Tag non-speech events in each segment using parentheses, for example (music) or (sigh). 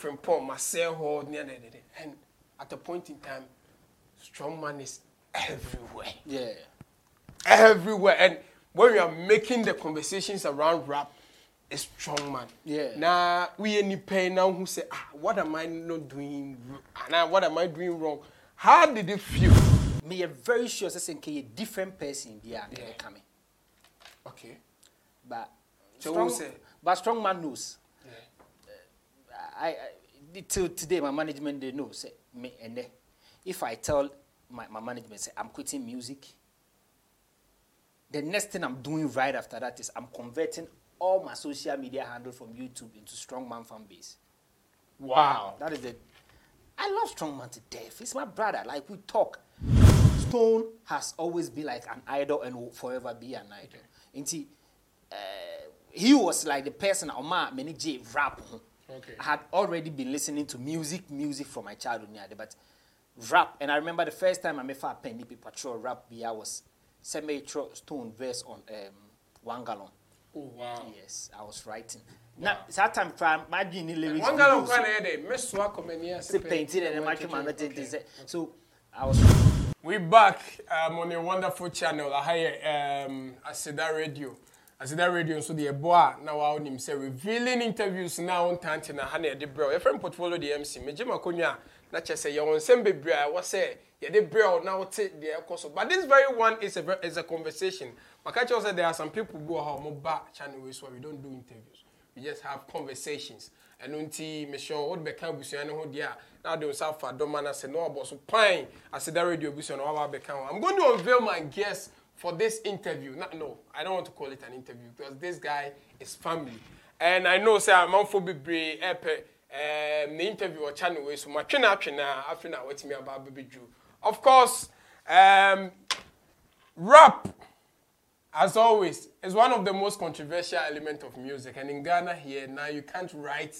Phrimpong, Marcel Hall, and at a point in time, strong man is everywhere. Yeah. Everywhere. And when we are making the conversations around rap, a strong man. Yeah. Now we any pain now who say, ah, what am I not doing? And Now what am I doing wrong? How did it feel? Me a very sure say a different person be yeah. coming. Okay. But So strong, say? but strong man knows. I, I till today my management they know say me and if I tell my, my management say I'm quitting music, the next thing I'm doing right after that is I'm converting all my social media handle from YouTube into Strongman fan base. Wow. That is it. I love Strongman to death. He's my brother. Like we talk. Stone has always been like an idol and will forever be an idol. And he, uh, he was like the person Oma many J rap. Okay. I had already been listening to music, music from my childhood, yeah, but rap. And I remember the first time I met for Penny Patrol rap, I was semi Stone verse on um, one gallon. Oh wow. Yes, I was writing. Now, that time, cry, my dream lyrics. One guy on videos, kwan na yede, me swa komenia say painting and Okay. then my man say. So I was We back um, on a wonderful channel. I hear um, Asida Radio. Asida Radio so the boa na wa onim say revealing interviews now on tante na ha na de bro. Your friend portfolio the MC. Me jema konwa na che say your nsem bebre a wo say ye de bro na wo te the ekoso. But this very one is a ver- is a conversation. Maka che say there are some people who are mo ba channel we so we don't do interviews. We just have conversations. ɛno nti mehyɛ wode bɛka abusua no ho deɛ a na wode wo nsa fa dɔma no sɛ na wabɔ so pan aseda radio abusua no waba bɛka ho i'm going to unveil my guest for this interview no, no i don't want to call it an interview because this guy is family and i know sɛ amanfo bebree ɛpɛ um, the interview wɔ channel wei so matwe no atwe no a afei na watumi aba abɛbɛdwu of course um, rap as always, is one of the most controversial elements of music. And in Ghana here, now you can't write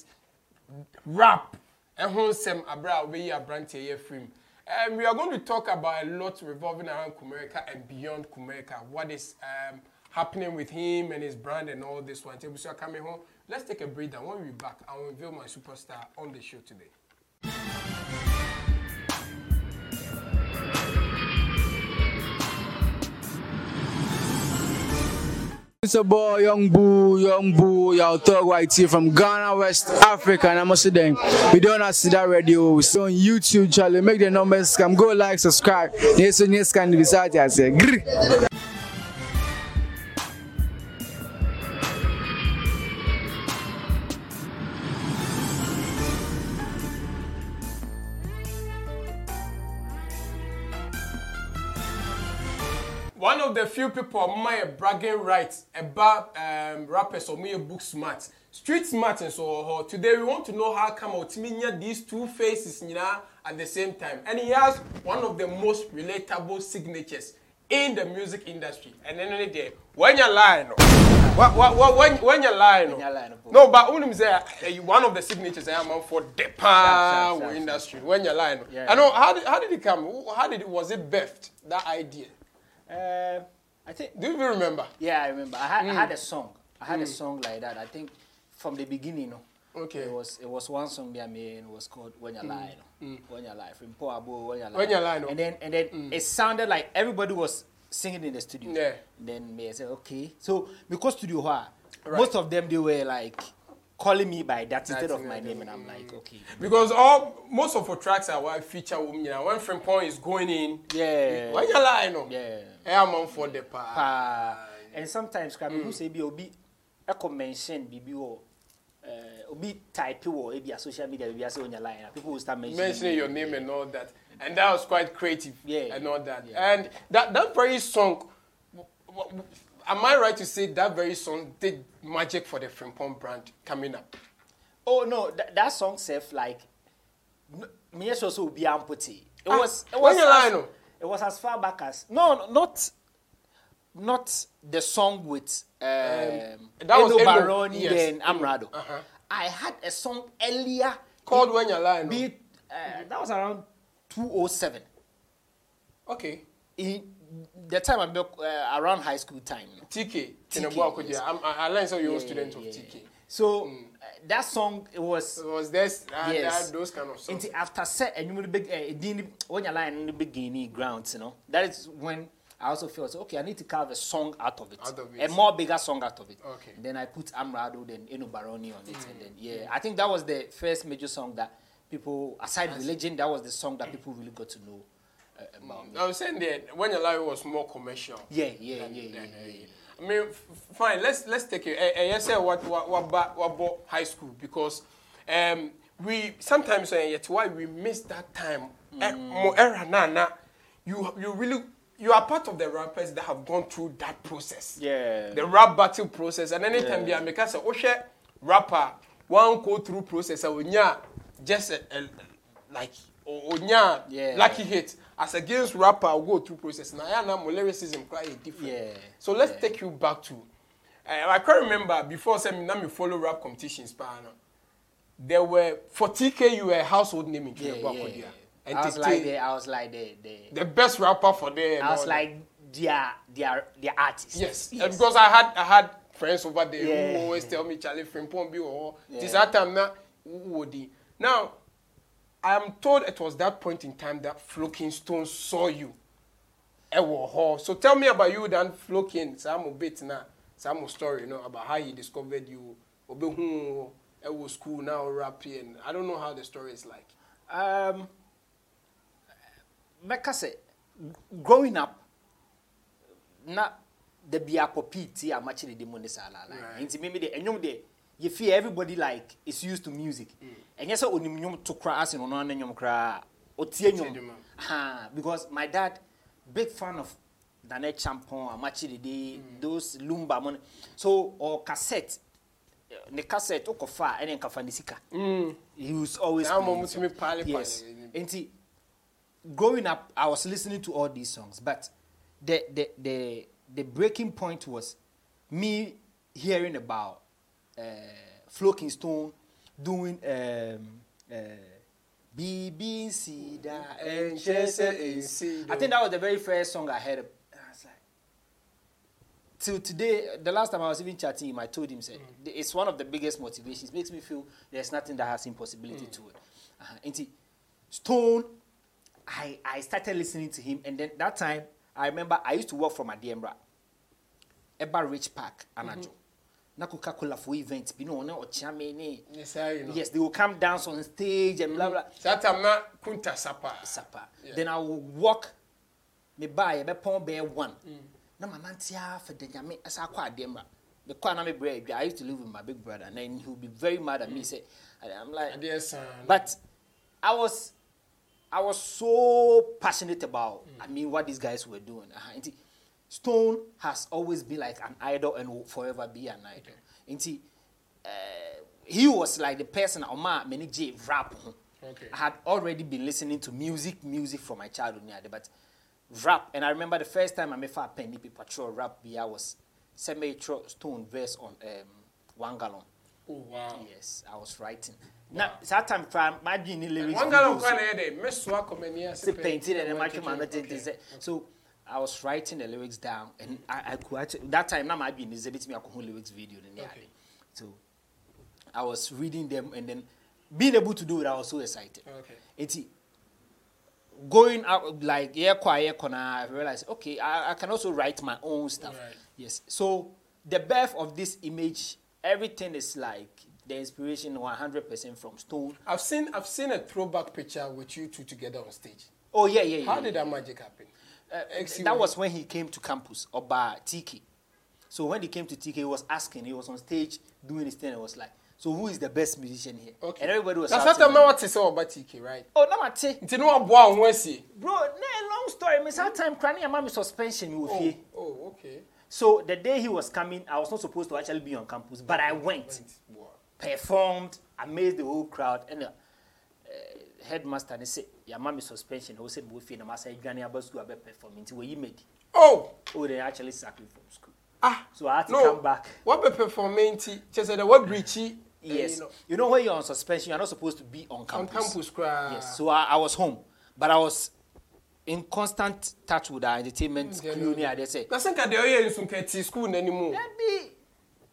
rap. And sem abra we abranti here film. And we are going to talk about a lot revolving around Kumerica and beyond Kumerica. What is um, happening with him and his brand and all this one. So you're coming home. Let's take a breather. When we're back, I will reveal my superstar on the show today. It's a boy, young boo, young boo, y'all thug white here from Ghana, West Africa, and I'm also then. We don't have that radio. We still on YouTube, Charlie. Make the numbers come. Go like, subscribe. Yes, so yes, can decide. I say, One of the few people my bragging rights about um, rappers or me a book smart. Street smart and so uh, today we want to know how come out these two faces know, at the same time. And he has one of the most relatable signatures in the music industry. And then only there, when you're lying, no. What, what, what, when, when you're lying, no. You're lying, no. no, but when say uh, one of the signatures I am for the Sure, power sure, sure, industry. When you're lying, no. Know how did, how did it come? How did it was it birthed that idea? Uh, I think Do you even remember? yeah, I remember. I had, I had a mm. song. I had a mm. song like that. I think from the beginning, no. Okay. It was it was one song I made. It was called When You mm. Lie. No? When You Lie. From Poabo, When You Lie. When You Lie, no. And then and then it sounded like everybody was singing in the studio. Yeah. Then me I said okay. So because studio, huh, Right. most of them they were like calling me by that instead of my name, and I'm like okay. Because all most of our tracks are what feature women. You know, when point is going in, Yeah. why you lying? no, Yeah. I'm on for the pa. paa and sometimes kra mehu sɛ bi obi ɛkɔ mention biribi wɔ uh, obi type wɔ ebi a social media biribi asɛ onya line a people will start mentioning, mentioning your name and all that, and that was quite creative, Yeah. and all that. Yeah. And that that very song, am I right to say that very song did magic for the Phrimpong brand coming up? oh no that, that song sef like me yɛ sure sɛ obi ampute it Ah, was it was as, no? it was as far back as no no, not not the song with um, that was Eno Barony yes. and Amerado Uh-huh. I had a song earlier Called when you lie, no? be uh, that was around 207 Okay, in the time I'm uh, around high school time. no? TK, TK, Tinubu yes. I'm- I I learned so you're a student yeah, of yeah. TK. So uh, that song it was It was this, uh, Yes. that, those kind of songs. After set and you big uh, when your line in the beginning grounds, you know. That is when I also felt okay, I need to carve a song out of it. Out of it. A more bigger song out of it. Okay. Then I put Amerado then Eno Barony on it and then yeah. I think that was the first major song that people aside religion, that was the song that people really got to know about. I was saying that when your life was more commercial. Yeah, yeah, yeah, yeah, than, yeah, yeah. I mean, f- fine. Let's let's take it. Uh, yes, sir. What what what ba- what about high school? Because um, we sometimes uh, yet why we miss that time. Eh, era na na. You you really you are part of the rappers that have gone through that process. Yeah. The rap battle process, and anytime yeah. they make us say, oh shit, rapper one go through process. Yeah, just a, a, like oh yeah, Yeah. lucky hit as against rapper go through process. Now yeah, now my lyricism quite different. Yeah. So let's Yeah. take you back to. Uh, I can remember before saying now me follow rap competitions, pa, no. There were for TK you were a household name in Yeah, Trinidad, yeah, Kodia. yeah. I was like the, I was like the, the, the best rapper for there. I was like their, their, their artist. Yes, and because I had I had friends over there Yeah. who always tell me Charlie Phrimpong be or Yeah. this that time who would he? Now I am told it was that point in time that Floking Stone saw you. Ewo ho. So tell me about you then Floking some bit now some story you know about how he discovered you. Obe hu Ewo school now rapping. I don't know how the story is like. Um, mɛka sɛ growing up na da bi akɔpii ti a makyere de mu ne saa laala nti de ɛnwom de you feel everybody like is used to music. And sɛ onim nnwom to koraa ase no ɔno ne nnwom koraa ɔtie nnwom. nnwom ha because my dad big fan of Dane Champon amakyere de those lumba mo ne- so or cassette eh, ne cassette wokɔfa a ɛne nkafa ne sika. He was always Saa playing mo so- mutumi pale pale. yes nti growing up i was listening to all these songs but the the the the breaking point was me hearing about uh, Flowking Stone doing um, uh, BBC da Enchese I think that was the very first song I heard. I was like, till today, the last time I was even chatting him, I told him, said, it's one of the biggest motivations. makes me feel there's nothing that has impossibility to it. Uh-huh. And Stone, I, I started listening to him, and then that time, I remember I used to work from Adiembra, Eba Rich Park, Anajo. Na Coca-Cola for events, you know, or Chamene. Yes. Yes, they will come dance on stage and blah blah. Mm-hmm. That time na kunta sapa. Sapa. Yeah. Then I will walk me by me pon bear one. Mm. Na my nanti for the nyame asa kwa ademba. Me kwa na me bread. I used to live with my big brother and then he would be very mad at me say I'm like son. but I was I was so passionate about mm. I mean what these guys were doing. Uh, nti, Stone has always been like an idol and will forever be an idol. Nti, uh, he was like the person Oma many J rap. Okay. I had already been listening to music, music from my childhood, but rap. And I remember the first time I met a penny patrol rap, I was semi Stone verse on um, one gallon. Oh wow. Yes, I was writing. Now, that time, my dream lyrics. One guy on videos, kwan na yede mesua komania say painted and then my Okay. Man not say. So I was writing the lyrics down, and I, I could actually, that time now my being exhibit me a whole lyrics video in Okay. So I was reading them, and then being able to do it, I was so excited. Okay. It's going out like yeah, quiet corner. I realized okay, I, I can also write my own stuff. Right. Yes. So the birth of this image, everything is like the inspiration 100% from Stone. I've seen I've seen a throwback picture with you two together on stage. Oh yeah, yeah, yeah. How yeah. did that magic happen? Uh, that was when he came to campus, Oba TK. So when he came to TK, he was asking, he was on stage doing his thing, and was like, so who is the best musician here? Okay. And everybody was That's what I'm now say about TK, right? Oh, no. Nti no aboa ho asi. Bro, nah, long story. Miss that time, crying, your mommy suspension, you Oh, fear. oh, okay. So the day he was coming, I was not supposed to actually be on campus, but I went, Wow. performed, amazed the whole crowd, and uh, headmaster they said, "Your mommy suspension." He said, "We feel the master Johnny about school about performing." Where you made? Oh, Oh, they actually sacked me from school. ah. So I had to no. come back. What be performing ti? Just said what breachy. Yes. You know, You know, when you're on suspension, you're not supposed to be on on campus. campus cry. Yes. So I, I was home, but I was in constant touch with our entertainment crew near. They say, Na senka de oye nso nka ti school n'anim. Maybe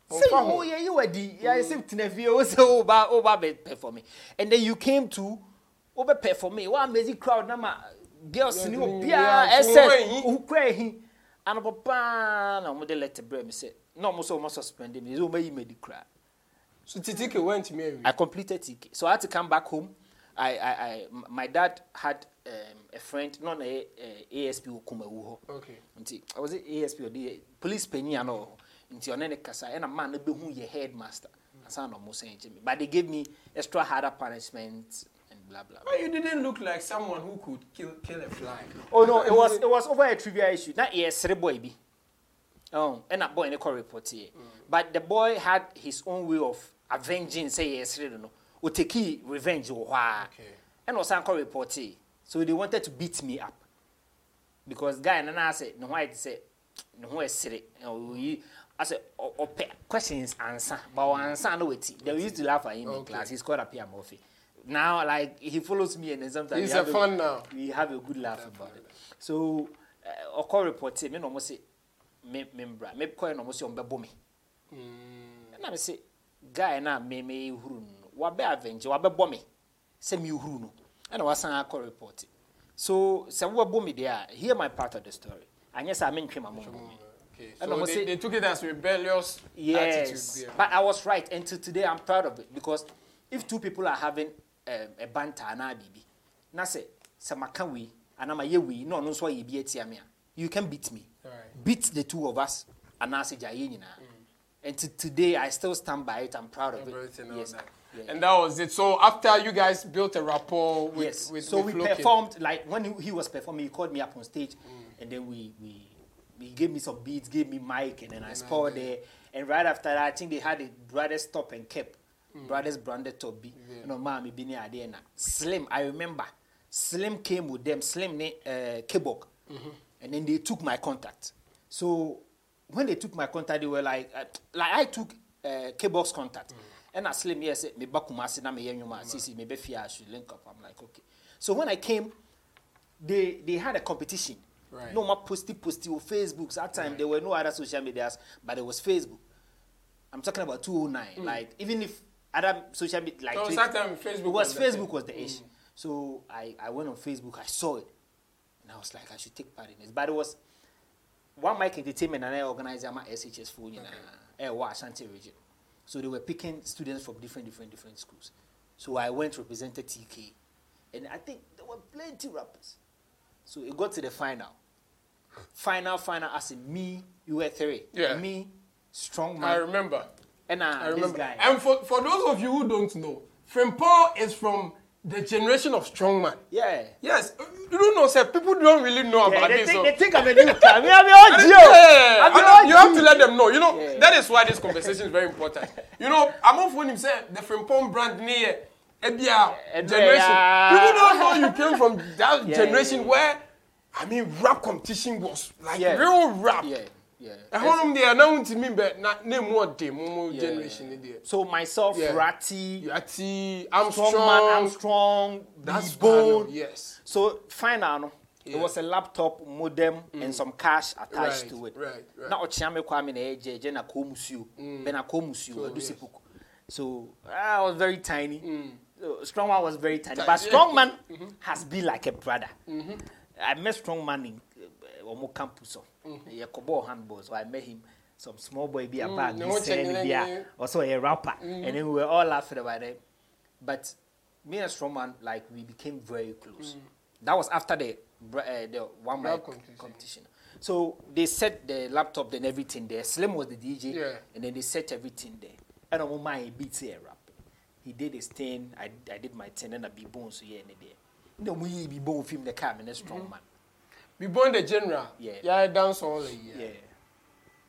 Say, Ɔmfa ho. oh yeah, you were the yeah, I said Tinefie, oh so over over be perform me. And then you came to over for me. One amazing crowd, girls ni yeah, obi yeah, a so SS who cry he. And papa na mo de let bread me say. No mo so mo suspend me. So me me the crowd. so titike went me awie I completed TK. So I had to come back home. I, I, I my dad had um, a friend, not a, ASP Okumawu. okay Nti, I was it ASP or the police penny and all. Nti on any kasa, and a man be who your headmaster. How no more saying to me. But they gave me extra harder punishment blah blah. but you didn't look like someone who could kill kill a fly Oh no, it was it was over a trivial issue. Not yes, three boy be. Oh, and that boy in the call report here. But the boy had his own way of avenging. Say yes, know, or take revenge or why. Okay. And was call report here. So they wanted to beat me up because guy and I said no why say no why say I said ope questions answer but answer no wait. They used to laugh at him in Okay. class. He's called Apia Murphy. Now like he follows me and then sometimes He's we have a now. we have a good laugh about it. So, uh, ɔkɔ report me na ɔmo se me me mbra me kɔɛ na ɔmo se ɔmo bɛbɔ me. Ɛna me se guy na me me huru no wabɛ avenge wabɛbɔ me sɛ me huru no ɛna wasan akɔ report. So sɛ wɔbɛbɔ me deɛ a hear my part of the story. Anyɛ sɛ ame ntwe ma mo mbɔ me. okay so almost they, say- they took it as rebellious Yes, attitude but I was right, and to today I'm proud of it because if two people are having um, a banter na bibi, na say sɛ maka wei anaa mayɛ wei na ɔno nso ayɛ bi atia me a, you can beat me. Right. Beat the two of us anaasɛ gya yɛ nyinaa. Mm. And to today I still stand by it. I'm proud of it. yes. that. Yeah. And that was it. So after you guys built a rapport with, yes. with so with we Loki- performed like when he, he was performing, he called me up on stage, mm. and then we we he gave me some beats, gave me mic, and then I scored there. And right after that, I think they had a brothers stop and cap, brothers branded B. You know, mommy here there now. Slim, I remember. Slim came with them. Slim ne uh, Kebok, and then they took my contact. So when they took my contact, they were like, uh, like I took uh, Kebok's contact. And I Slim yes, me bakumasi na me yenyuma sisi me befia I should link up. I'm like okay. So when I came, they they had a competition. Right. No more posty posty on Facebook. At that time there were no other social medias, but it was Facebook. I'm talking about 209. Like even if other social media like So Twitter- time Facebook was was Facebook was the mm. issue. So I, I went on Facebook, I saw it, and I was like, I should take part in this. But it was one mic entertainment and I organized my SHS for you know, Ashanti region. So they were picking students from different, different, different schools. So I went represented TK, and I think there were plenty rappers. So it got to the final. Final, final, as in me, you were three. Yeah. Me, strong man. I remember. And uh, I remember. And for, for those of you who don't know, Phrimpong is from the generation of strongman. yeah. Yes, you don't know, sir. People don't really know Yeah, about they, this. think, so- they think I'm a new car. I mean, I'm all Yeah, yeah, know, you have to let them know. You know Yeah. that is why this conversation is very important. You know, I'm off when him say the Phrimpong brand near Ebia Ebia. generation. People don't know you came from (laughs) that Yeah, generation yeah, yeah. where I mean rap competition was like Yeah. real rap. Yeah, yeah. ɛhɔ nom deɛ ɛna wonti mi bɛ na ne mu ɔde mo mo Yeah. generation ne deɛ So myself, Yeah. Ratty, yati strong Armstrong man, Armstrong, that's bone. bone yes So final, no, Yeah. Mm. it was a laptop modem and mm. some cash attached Right, to it. right, right. Na okyeame kwame na eje eje na komusuo. Mm. Ben na komusuo So, edu yes. sipuku. So ah, I was very tiny. Mm. So, strong man was very tiny, Tiny, but yeah. strong man mm-hmm. has been like a brother. Mm-hmm. I met strong man in uh, Omo campus. So Mm-hmm. yeah, kobo handball. So I met him. Some small boy be a bag. ho said, kyɛn "Yeah." also a rapper, and then we were all laughing about it. But me and Strongman, like we became very close. That was after the uh, the one mic competition. competition. So they set the laptop and everything there. Slim was the DJ, Yeah. and then they set everything there. And on my beats here rap. He did his thing. I, I did my thing, and I be bone so yeah, and there. No, we be bone film the car, and a strong man. Be born the general Yeah. yeah dance all the year Yeah.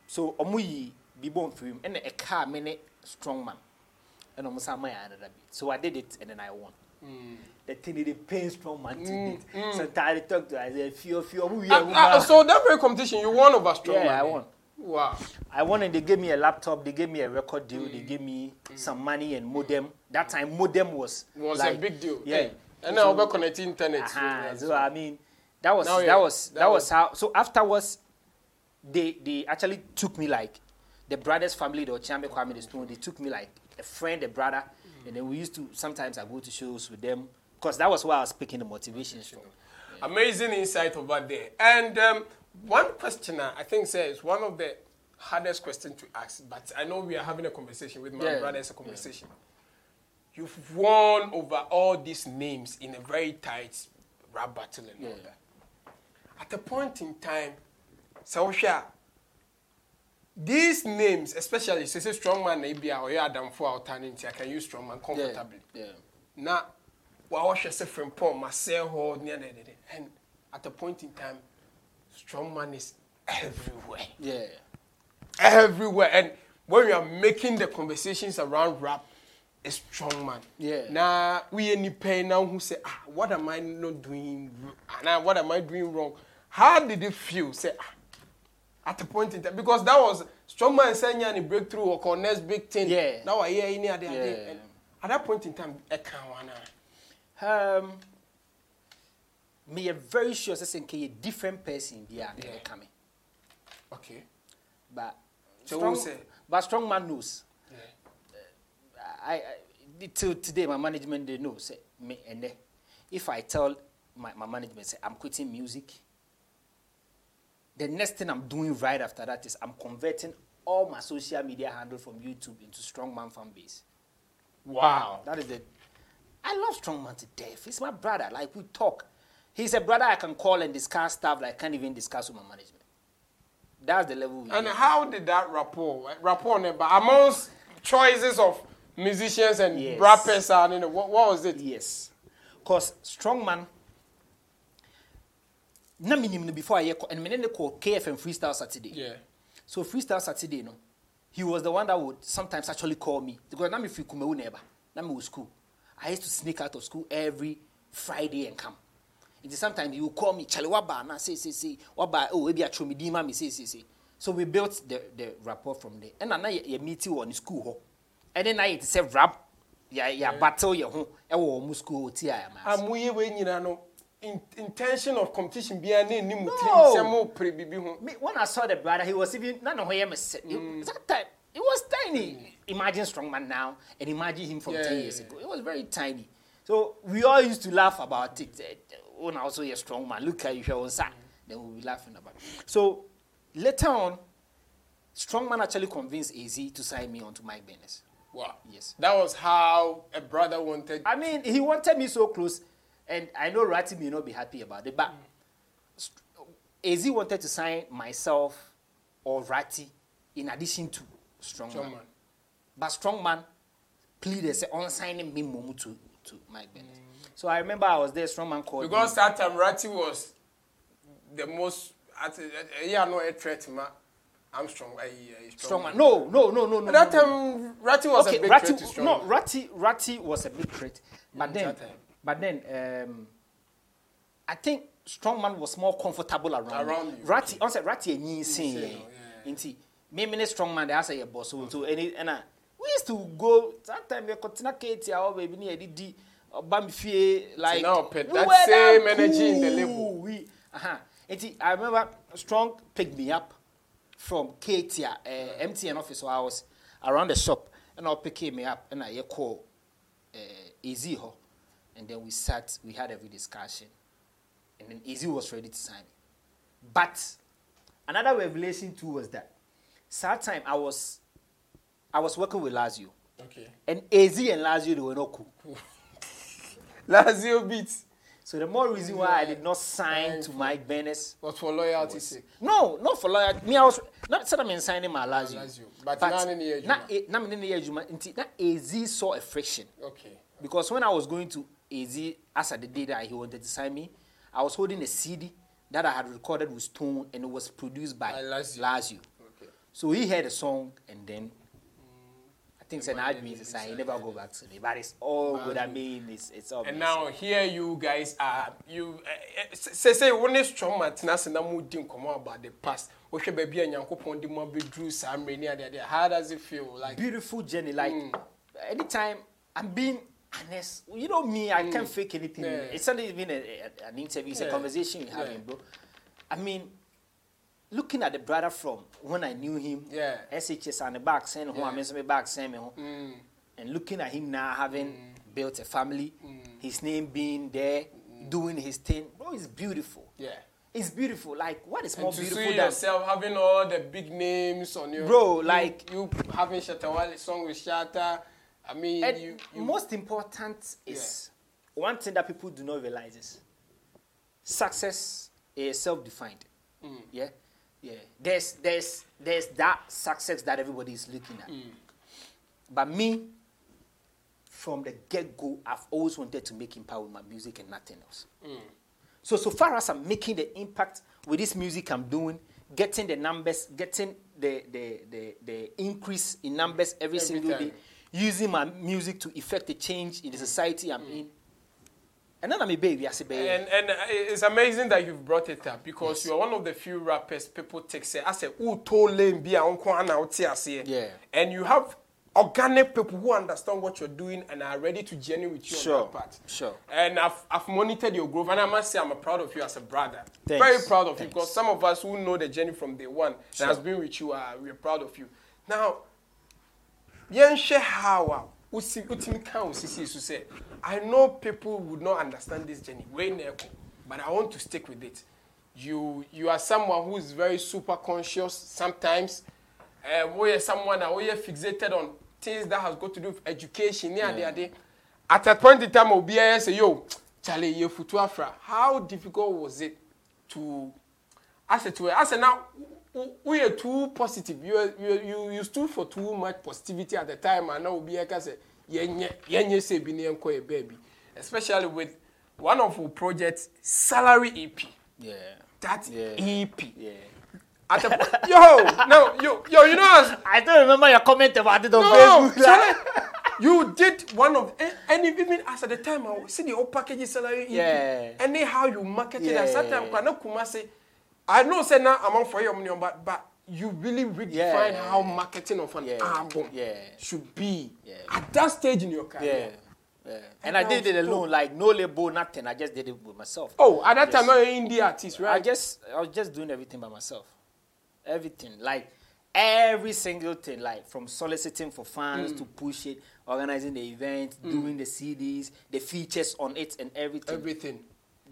So yi be born film and a car many strong man. And almost some my another bit. So I did it and then I won. The thing they pain strong man to it. So I talked to I said few few ah, ba." so that very competition you won over strong Yeah, Man, I eh? won. wow I won and they gave me a laptop, they gave me a record deal, they gave me some money and modem. That time modem was was like, a big deal Yeah. Eh, and now we're connecting internet so, Uh-huh. yeah, So I mean, that was Now, that was that that, was- was how. So afterwards, they they actually took me like the brother's family, the Okyeame Kwame the Stone, they took me like a friend, a brother, and then we used to sometimes I go to shows with them because that was where I was picking the motivation from. Amazing insight over there. And um, one questioner, I think, says one of the hardest questions to ask, but I know we are having a conversation with my Yeah. brother. It's a conversation. You've won over all these names in a very tight rap battle and all that. At a point in time, Sawusha, these names, especially say say strongman na ebia or Adam for alternative, I can use strongman comfortably. Yeah. na wawɔhwɛ sɛ frimpɔn masɛe hɔ ne ɛnɛdɛdɛ and at a point in time strong man is everywhere Yeah. everywhere and when we are making the conversations around rap a strong man Yeah. na we nipa yi na wohu sɛ ah what am i not doing anaa what am i doing wrong how did it feel say ah at a point in time because that was strong man nya ne breakthrough or next big thing Yeah. na wayɛ yi ne other day. And at that point in time ɛka ho anaa Um, me a very sure say a different person be Yeah. coming, okay but So strong, say? but strong man knows. yeah. I, I till today my management they know say me and if I tell my, my management say I'm quitting music, the next thing I'm doing right after that is I'm converting all my social media handle from YouTube into Strongman fan base. Wow. That is the. I love Strongman to death. He's my brother. Like we talk. He's a brother I can call and discuss stuff that I can't even discuss with my management. That's the level we And are. how did that rapport, eh, rapport, ne- but amongst choices of musicians and Yes. rappers, and you know, what, what was it? Yes. Because Strongman. Na minim no before I and me ne call KFM Freestyle Saturday. Yeah. So Freestyle Saturday, no, he was the one that would sometimes actually call me because na me free kumewu neighbor, na me was school. I used to sneak out of school every Friday and come. Is sometimes he would call me, Charlie Waba, na say say say Waba, oh maybe I throw me di me say say say. So we built the the rapport from there. And na ye meeting on school ho. And then I it say rap, yeah yeah battle ye ho. Wo mu school ti a ma. Amuye we nyina no in, intention of competition bia na ni mu No. sɛ mo pre bibi ho. Me, when I saw the brother, he was even none of him. Mm. That time, it was tiny. Imagine strongman now, and imagine him from Yeah, ten years yeah. ago. It was very tiny. So we all used to laugh about it. Eh, When I also a strong man, look at you here on side. Then we'll be laughing about. it. So later on, strongman actually convinced AZ to sign me onto my business. Wow. Yes. That was how a brother wanted. I mean, he wanted me so close, and I know Ratty may not be happy about it, but AZ wanted to sign myself or Ratty in addition to Strongman. Strongman. But Strongman pleaded say, on signing me Momu to, to Mike Bennett. So I remember I was there, Strongman called Because me. that time Ratty was the most. At, yeah, no a threat, ma. I'm strong. I, I strong. Strongman. No, no, no, no, no. At that no, no. time, Ratty was okay, a big Ratty, threat to strong. no, Ratty, Ratty was a big threat, but Mm, then. But then, um, I think Strongman was more comfortable around. Around you, Ratty, I said Ratty and yeah. Inti, me me Strongman, they ask your boss, so so any and I, we used to go that time we continue Katie, our baby near the Bamfie like now, Pet, that same energy in the label. We, uh-huh. Inti, I remember Strong picked me up from Katie, uh, MTN office where I was around the shop, and I'll pick me up, and I call uh, Easy Ho, and then we sat, we had every discussion, and then Easy was ready to sign me. But another revelation too was that sad time I was, I was working with Lazio, Okay. and AZ and Lazio they were not cool. (laughs) Lazio beats So the more reason why I did not sign to Mike Bennis. was for loyalty's sake. No, not for loyalty. Me, I was not said I'm signing my Lazio. Lazio. But na ne ne yɛ na adwuma. e- na me ne ne yɛ adwuma. Nti na AZ saw a friction Okay. because when I was going to AZ as at the day that he wanted to sign me, I was holding a CD that I had recorded with Stone and it was produced by ah, By Lazio. Okay. So he heard a song and then I think man I then means decided. sign. He never go back to me, but it's all good. I mean, it's it's all. And now here you guys are you uh, say say when is strong man tena se na mu di nkɔmmɔ about the past. Wohwɛ baabi a Nyankopɔn de mu abɛduru saa mmerɛ ne ade ade. How does it feel like? beautiful journey. Like hmm. anytime I'm being honest, you know me, I can't mm. fake anything. Yeah. It's not even a, a- an interview; it's Yeah. a conversation we're having, Yeah. bro. I mean, looking at the brother from when I knew him, Yeah. SHS and the back saying who Yeah. I miss me back saying home. Mm. and looking at him now having mm. built a family, his name being there, doing his thing, bro, it's beautiful. Yeah. It's beautiful. Like what is more And to beautiful see than yourself having all the big names on your Bro, you- like- you, having Shatta Wale song with Shatta. I mean, And you, you most important is one thing that people do not realize is success is self-defined. Mm. Yeah, yeah. There's there's there's that success that everybody is looking at. Mm. But me, from the get-go, I've always wanted to make impact with my music and nothing else. Mm. So so far as I'm making the impact with this music I'm doing, getting the numbers, getting the the the, the increase in numbers every, Every single time. day, using my music to effect a change in the society I'm in. And then I'm a baby, I say baby. And and uh, it's amazing that you've brought it up because you're one of the few rappers people take say I say who told lane be uncle out Yeah. And you have organic people who understand what you're doing and are ready to journey with you Sure, on that part. sure. And I've, I've monitored your growth and I must say I'm proud of you as a brother. Thanks, Very proud of you because some of us who know the journey from day one Sure. that has been with you are we're proud of you. Now yɛnhwɛ how a wosi wotumi ka wo sisi so sɛ i know people would not understand this journey wei na ɛkɔ but i want to stick with it. You you are someone who is very super conscious sometimes. Um, woyɛ someone a woyɛ fixated on things that has got to do with education ne ade ade at a point in time obiara yɛ sɛ yo chale yɛ futu afra. How difficult was it to asɛ to asɛ na we are too positive you, are- you, you, you stood for too much positivity at the time and now obi eka sɛ yɛnyɛ yɛnyɛ sɛ bi ne yɛnkɔ yɛ baabi especially with one of our projects salary ep yeah. that Yeah. ep Yeah. at the po- yo no yo yo you know I don't remember your comment about it on no Facebook. Charlie, (laughs) you did one of and, and even as at the time I see the old package salary EP, Yeah. anyhow you market it at that time Yeah. kana kuma say I know say now among for your money but but you really redefine Yeah. how marketing of an Yeah. album Yeah. should be Yeah. at that stage in your career. yeah. And I did it alone, like no label, nothing. I just did it with myself. Oh, at that Yes. time you're an indie artist, right? I just I was just doing everything by myself. Everything. Like every single thing, like from soliciting for fans Mm. to push it, organizing the event, doing the CDs, the features on it and everything. everything.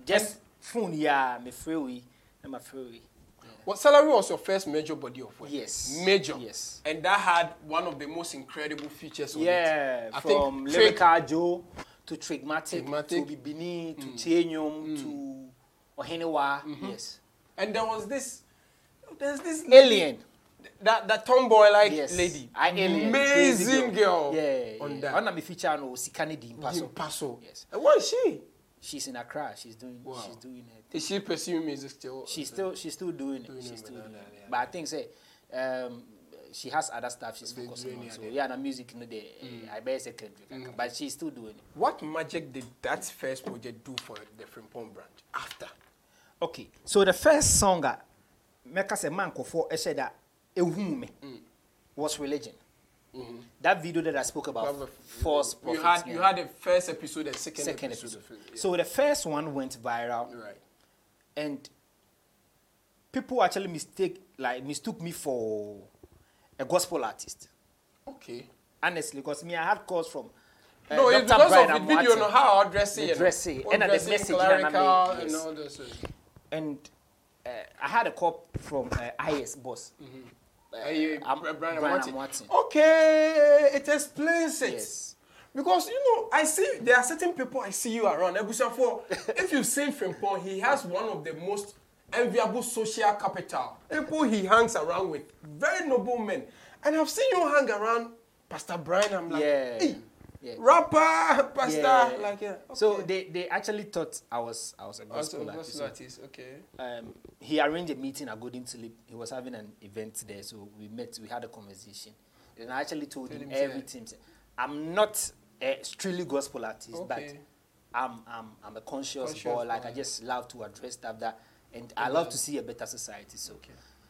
just phone yeah, me free I'm a free. What salary was your first major body of work? Yes. Major. Yes. And that had one of the most incredible features on Yeah, it. I from Lyrical Joe to Trigmatic, Trigmatic. to Bibini to mm. Tienium mm. to Ohenewa. Mm-hmm. Yes. And there was this, there's this Alien. that that tomboy like Yes. lady, I Alien. amazing girl. Yeah. on yeah. that. One of my feature no Sikani Di Paso. Paso. Paso. Yes. And what is she? She's in Accra. She's doing. Wow. She's doing it. Is she pursuing music still? She's still. She's still doing it. Doing she's still but doing it. that, yeah. But I think say, um, she has other stuff she's focusing on. So yeah. the music no the I better secondary. Mm. But she's still doing it. What magic did that first project do for the Phrimpong branch after? Okay, so the first song uh, a mɛka for mankɔfoɔ ɛhyɛ da ehum me mm. was religion. That video that I spoke about, Brother, false you prophets. had you had the first episode and second, second episode. episode. yeah. So the first one went viral, right. and people actually mistake like mistook me for a gospel artist. Okay. Honestly, because me I had calls from. uh, no, it's because Brian of the video, Amoate. no how I dress The it, you know. dressing, What and then the dressing, message that I clerical made, and yes. all this. and uh, I had a call from uh, IS boss. Uh, Eh, Am- Brian Brian Amoate. Amoate. Okay, it explains it. Yes. Because you know, I see there are certain people I see you around. Eh, Ebusafo, (laughs) if you've see Phrimpong, he has one of the most enviable social capital. People he hangs around with, very noble men. And I've seen you hang around Pastor Brian. I'm like, Yeah. hey, Yeah. rapper, pastor, Yeah. like yeah. So they, they actually thought I was I was a Also, gospel gospel artist. artist, okay. Um, he arranged a meeting at Golden Tulip. He was having an event there, so we met. We had a conversation, and I actually told him him, everything. I'm not a strictly gospel artist, but I'm I'm I'm a conscious, Conscious boy. Like boy. I just love to address stuff that, and I love to see a better society. So,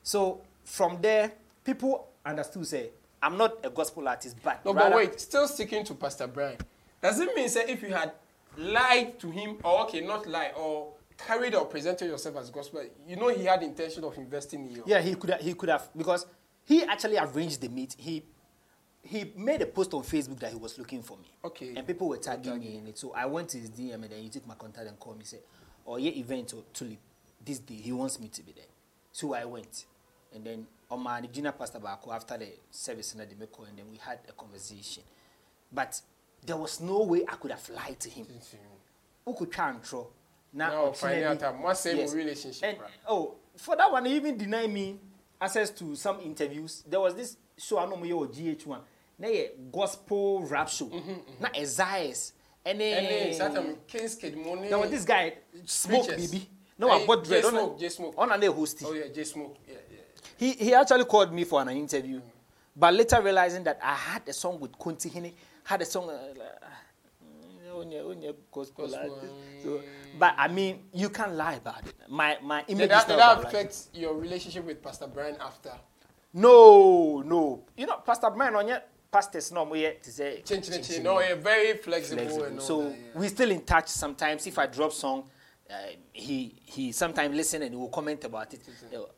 so from there, people understood. Say I'm not a gospel artist, but No, rather- but wait, still sticking to Pastor Brian. Does it mean say if you had lied to him, or okay, not lie, or carried or presented yourself as gospel, you know he had intention of investing in you. Yeah, he could have, he could have because he actually arranged the meet. He he made a post on Facebook that he was looking for me. Okay. And people were tagging me in it. So I went to his DM and then he took my contact and called me. Said, "Oh yeah, event or Tulip this day. He wants me to be there." So I went, and then Oh, on my junior pastor back after the service in the Demeko, and then we had a conversation. But there was no way I could have lied to him. Who could throw? Now, finding out that one same relationship, And, right? oh, for that one, he even denied me access to some interviews. There was this show I know me or GH1. Na gospel rap show. Na Esaias. And And then then Saturday, King's Kid Money. there was this guy, Smoke Preachers. Baby. No, I bought J dread. Smoke, J Smoke. On and they host it. Oh yeah, J Smoke. Yeah. He he actually called me for an interview, but later realizing that I had a song with Kunti Hine, had a song. Uh, like, uh, onye- onye gospel, Gospel, so, but I mean, you can't lie about it. My my image Did that, did that affect your relationship with Pastor Brian after? No, no. You know, Pastor Brian on yet pastors no more yet to say Change, change, change. No, yeah, very flexible. flexible. And all So that, yeah. we still in touch sometimes. If I drop song, uh, he he sometimes listen and he will comment about it.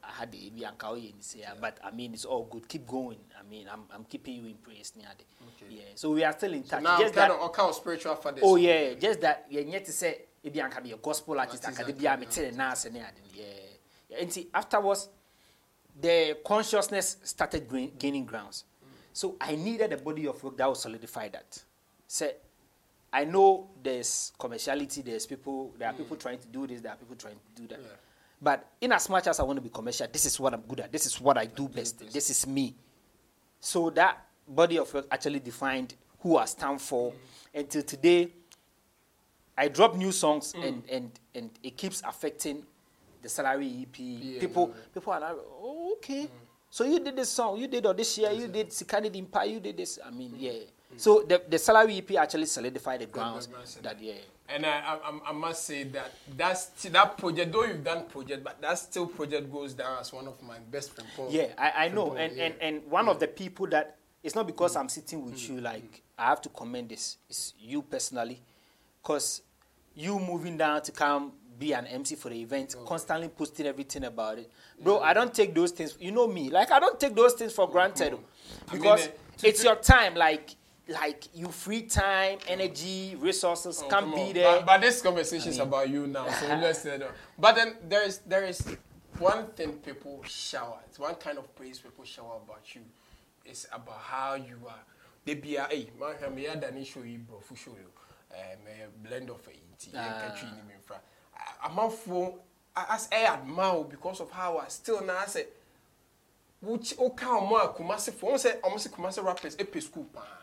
I had the Bianca and say, but I mean it's all good. Keep going. I mean I'm I'm keeping you in praise, Niade. Yeah. So we are still in touch. now just kind that, of of spiritual fathers. oh yeah, just that yeah, yet to say Bianca be a gospel artist. I can be a okay, meeting nurse and yeah. yeah. And see afterwards, the consciousness started gaining grounds. So I needed a body of work that would solidify that. Say, I know there's commerciality, there's people, there are people trying to do this, there are people trying to do that. Yeah. But in as much as I want to be commercial, this is what I'm good at, this is what I do best, best. this is me. So that body of work actually defined who I stand for. Until today, I drop new songs and, and, and it keeps affecting the salary EP. Yeah, people yeah. people are like, oh, okay. So you did this song, you did all this year, you did Sikani Dimpa, you did this. I mean, yeah. So the, the salary EP actually solidified the grounds that, yeah. And I, I, I'm- must say that that's that project. Though you've done project, but that still project goes down as one of my best friend. Paul. Yeah, I, I know. And, yeah. and, and one of the people that, it's not because I'm sitting with you, like, I have to commend this. It's you personally. Because you moving down to come be an MC for the event, constantly posting everything about it. Bro, I don't take those things. You know me. Like, I don't take those things for granted. I mean, Because uh, to- it's your time. Like, like you free time, energy, resources, Oh, can be on. there. But, but this conversation is about you now, so (laughs) let's say that. But then there is there is one thing people shower. It's one kind of praise people shower about you. It's about how you are. They be a hey man, I'm here than show you bro for show you. Um, a blend of it. Ah. I'm out for as I admire because of how I still now say. Which woka ɔmo a kumase fo ɔmo sɛ ɔmo sɛ kumase rappers epe school paa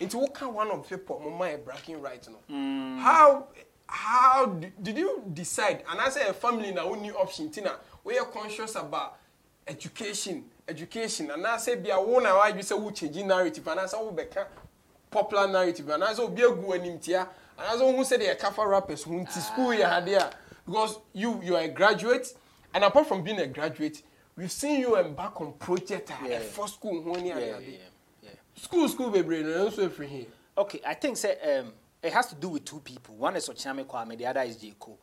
nti woka one of people ɔmo mind bragging right no? How how di- did you decide? Anaasɛ ɛ family na wonni option ti na woyɛ conscious about education education. Anaasɛ bia wo na wadwi sɛ wo change narrative? Anaasɛ wo bɛka popular narrative. Anaasɛ obi egu anim tia anaasɛ wohu sɛ deɛ ɛka fa rappers ho nti school yɛ adeɛ a because you you are a graduate. And apart from being a graduate we've seen you embark on project a Yeah. ɛfɔ school ho ne yeah, ade yeah, yeah. School school bebree no ɛnso efiri here. Okay, I think say, um, it has to do with two people. One is Ochame Kwame, the other is J. Cole.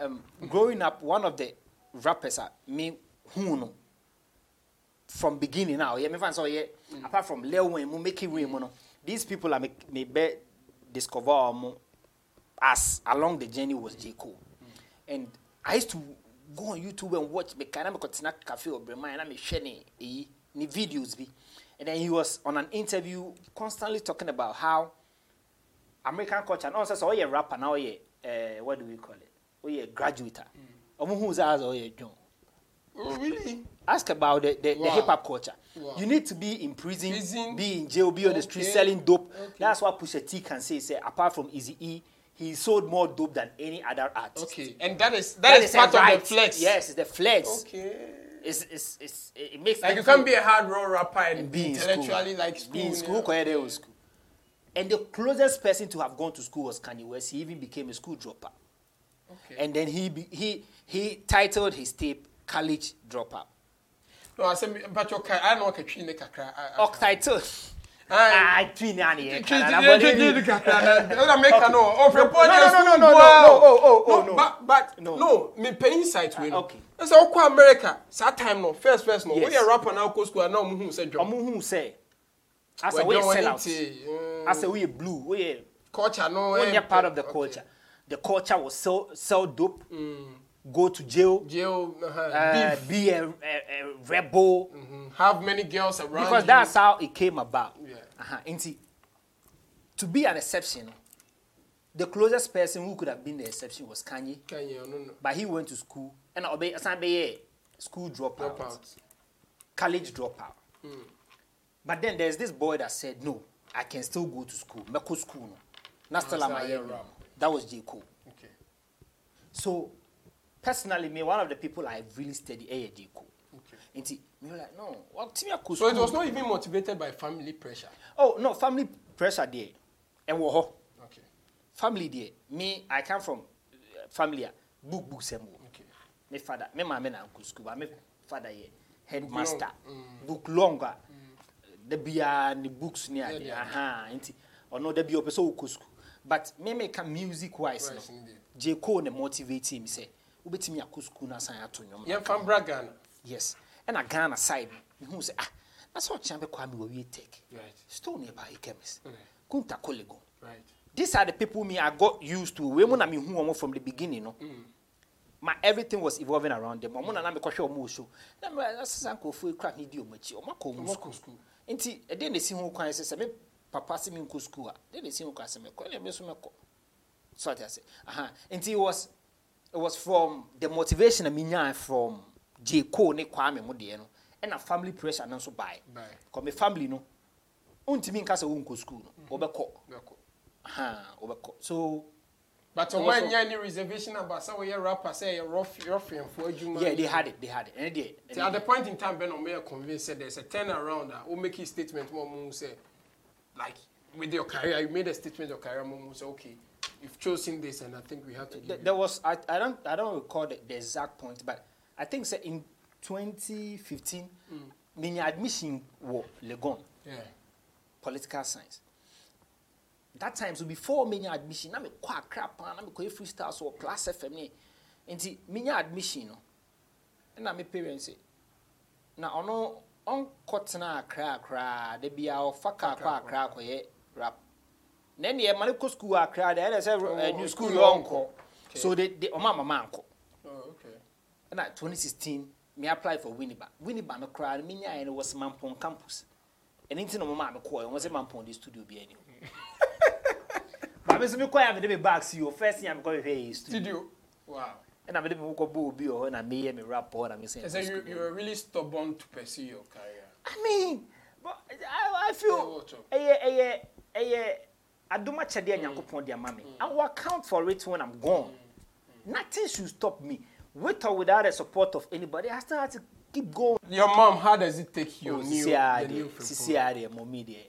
Um, growing up, one of the rappers, uh, me, know, from beginning now, yeah, me fans so yeah, apart from Lil Wayne, make it rain, mo no, these people are make me be discover mo as along the journey was J. Cole. And I used to go on YouTube and watch me kind of continue cafe or Brema and I'm sharing ni videos be. And then he was on an interview constantly talking about how American culture, no, so oh yeah, rapper now, yeah, uh, what do we call it? Oh yeah, graduate. Omo who's as oh yeah, John. oh really Ask about the, the, the hip hop culture. Wow. You need to be in prison, Prison. be in jail, be on the street selling dope. Okay. That's what Pusha T can say. Say apart from Easy E, he sold more dope than any other artist. okay and that is that is, a part right. of the flex Yes, it's the flex. okay It's, it's, it's, it makes like you can't be a hard rock rapper and be be in intellectually school. like school Be in school, yeah. quiet was school. And the closest person to have gone to school was Kanye West. He even became a school dropper. okay And then he he he titled his tape College Dropout. no I said but your I know what you kakra Or title. Aye. Ah, twin ani. Treat- treat- treat the kakra na- na make her know. Oh, for No, no, no, no, no, no, no, oh, oh, oh, no. But but No. no me pay insight wey Ah, no okay. Ɛsɛ ɔkɔ america saa time no first first no woyɛ rapper na wokɔ school a na ɔmo hu sɛ dwom. Ɔmo hu sɛ asɛ woyɛ wɔne sell out tie, mm, asɛ woyɛ blue woyɛ culture no wonyɛ ɛmpɛ- part of the okay. culture. The culture was sell sell dope. Go to jail. Jail uh, uh, be a, a, a rebel. Mhm, have many girls around because you. that's how it came about. Yeah. Uh-huh. Nti, to be an exception, the closest person who could have been the exception was Kanye, Kanye, no, no. but he went to school and obey a school dropout, Dropout. college dropout. But then there's this boy that said, "No, I can still go to school. Meko school no. Not still am so I I here am now." wrong. That was J Cole. Okay. So, personally, me one of the people I really study eh, J Cole. Okay. Nti, me like, no, what So it was not even motivated by family pressure. Oh no, family pressure there. And Okay. Family there. Me, I come from uh, family a book book sem wo. Okay. Me father, me mama na uncle school, but me father ye headmaster. long, Book longer. The bia ni books ni Yeah, ade. yeah. Aha, nti ono the bia opeso wo school. But me me ka music wise no. J Cole ne motivate me say, "Wobetimi akɔ school na san ato nwom." Yeah, from Bragana. Yes. ɛna ghana side no mehu sɛ ah na sɛ ɔkyea bɛkɔa me wɔwie tech Right. store nearby chemist Okay. kunta kolego Right. These are the people me i got used to. Wei mu na mehu ɔmo from the beginning no? My everything was evolving around them. Ɔmo na na mekɔhwɛ ɔmo wɔ show. Na me asesa nkurɔfoɔ kura ne di ɔmo akyi ɔmo akɔ akɔ school. nti ɛdeɛ na esi ho kwan sɛ me papa sɛ me nkɔ school a ɛdeɛ na esi ho kwan sɛ mekɔ ɛna me nso mɛkɔ so ati ase aha. Nti it was it was from the motivation na me nyaa from j. Cole ne kwame mu deɛ no ɛna family pressure no bae Bae. kɔ me family no? Ontumi nka sɛ wonkɔ school no? Wɔbɛkɔ Beko. Aha wɔbɛkɔ so But Also- when you any reservation about say we rapper say you rough rough and for you yeah they had it they had it ɛne deɛ See, at the point in time, Ben Omeya convinced that there's a turnaround that will make his statement more more say, like with your career, you made a statement your career more more say, okay, you've chosen this, and I think we have to. Give Th- you. there was I, I don't I don't recall the, the exact point, but I think say in 2015, mm. admission were Legon Yeah. political science. That time so before me admission, na me kwa crap na me kwa freestyle so plus FM ni. Nti me admission no. Na me parents say na ono on kotena akra akra de bia o faka kwa akra kwa ye rap. Na ne ma ne ko school akra de na say uh, new school yo onko. So they they o mama ma anko. Oh, okay. na 2016 me apply for Winneba. Winneba no cry me nya no was Mampon campus. And into no mama me call, was Mampon the studio be (laughs) any. But me so me call am dey back see you first thing I'm going to studio. Studio. Wow. And I'm dey go bo bi o na me hear me rap or na me say. I say you you were really stubborn to pursue your career. I mean, but I, I Yeah, feel what's up? eh eh eh eh adoma chede nyankopon dia mama. I will account for it when I'm gone. Nothing should stop me. With or without the support of anybody, I still have to keep going. Your mom, how does it take your Oh, new sisi the ade new sisi film? ade mommy deɛ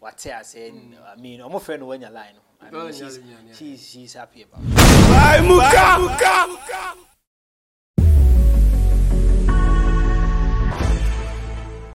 wate ase i mean ɔmo fɛ no wanya line no I mean, she's, yeah, yeah. she's she's happy about it. Vai, Muka!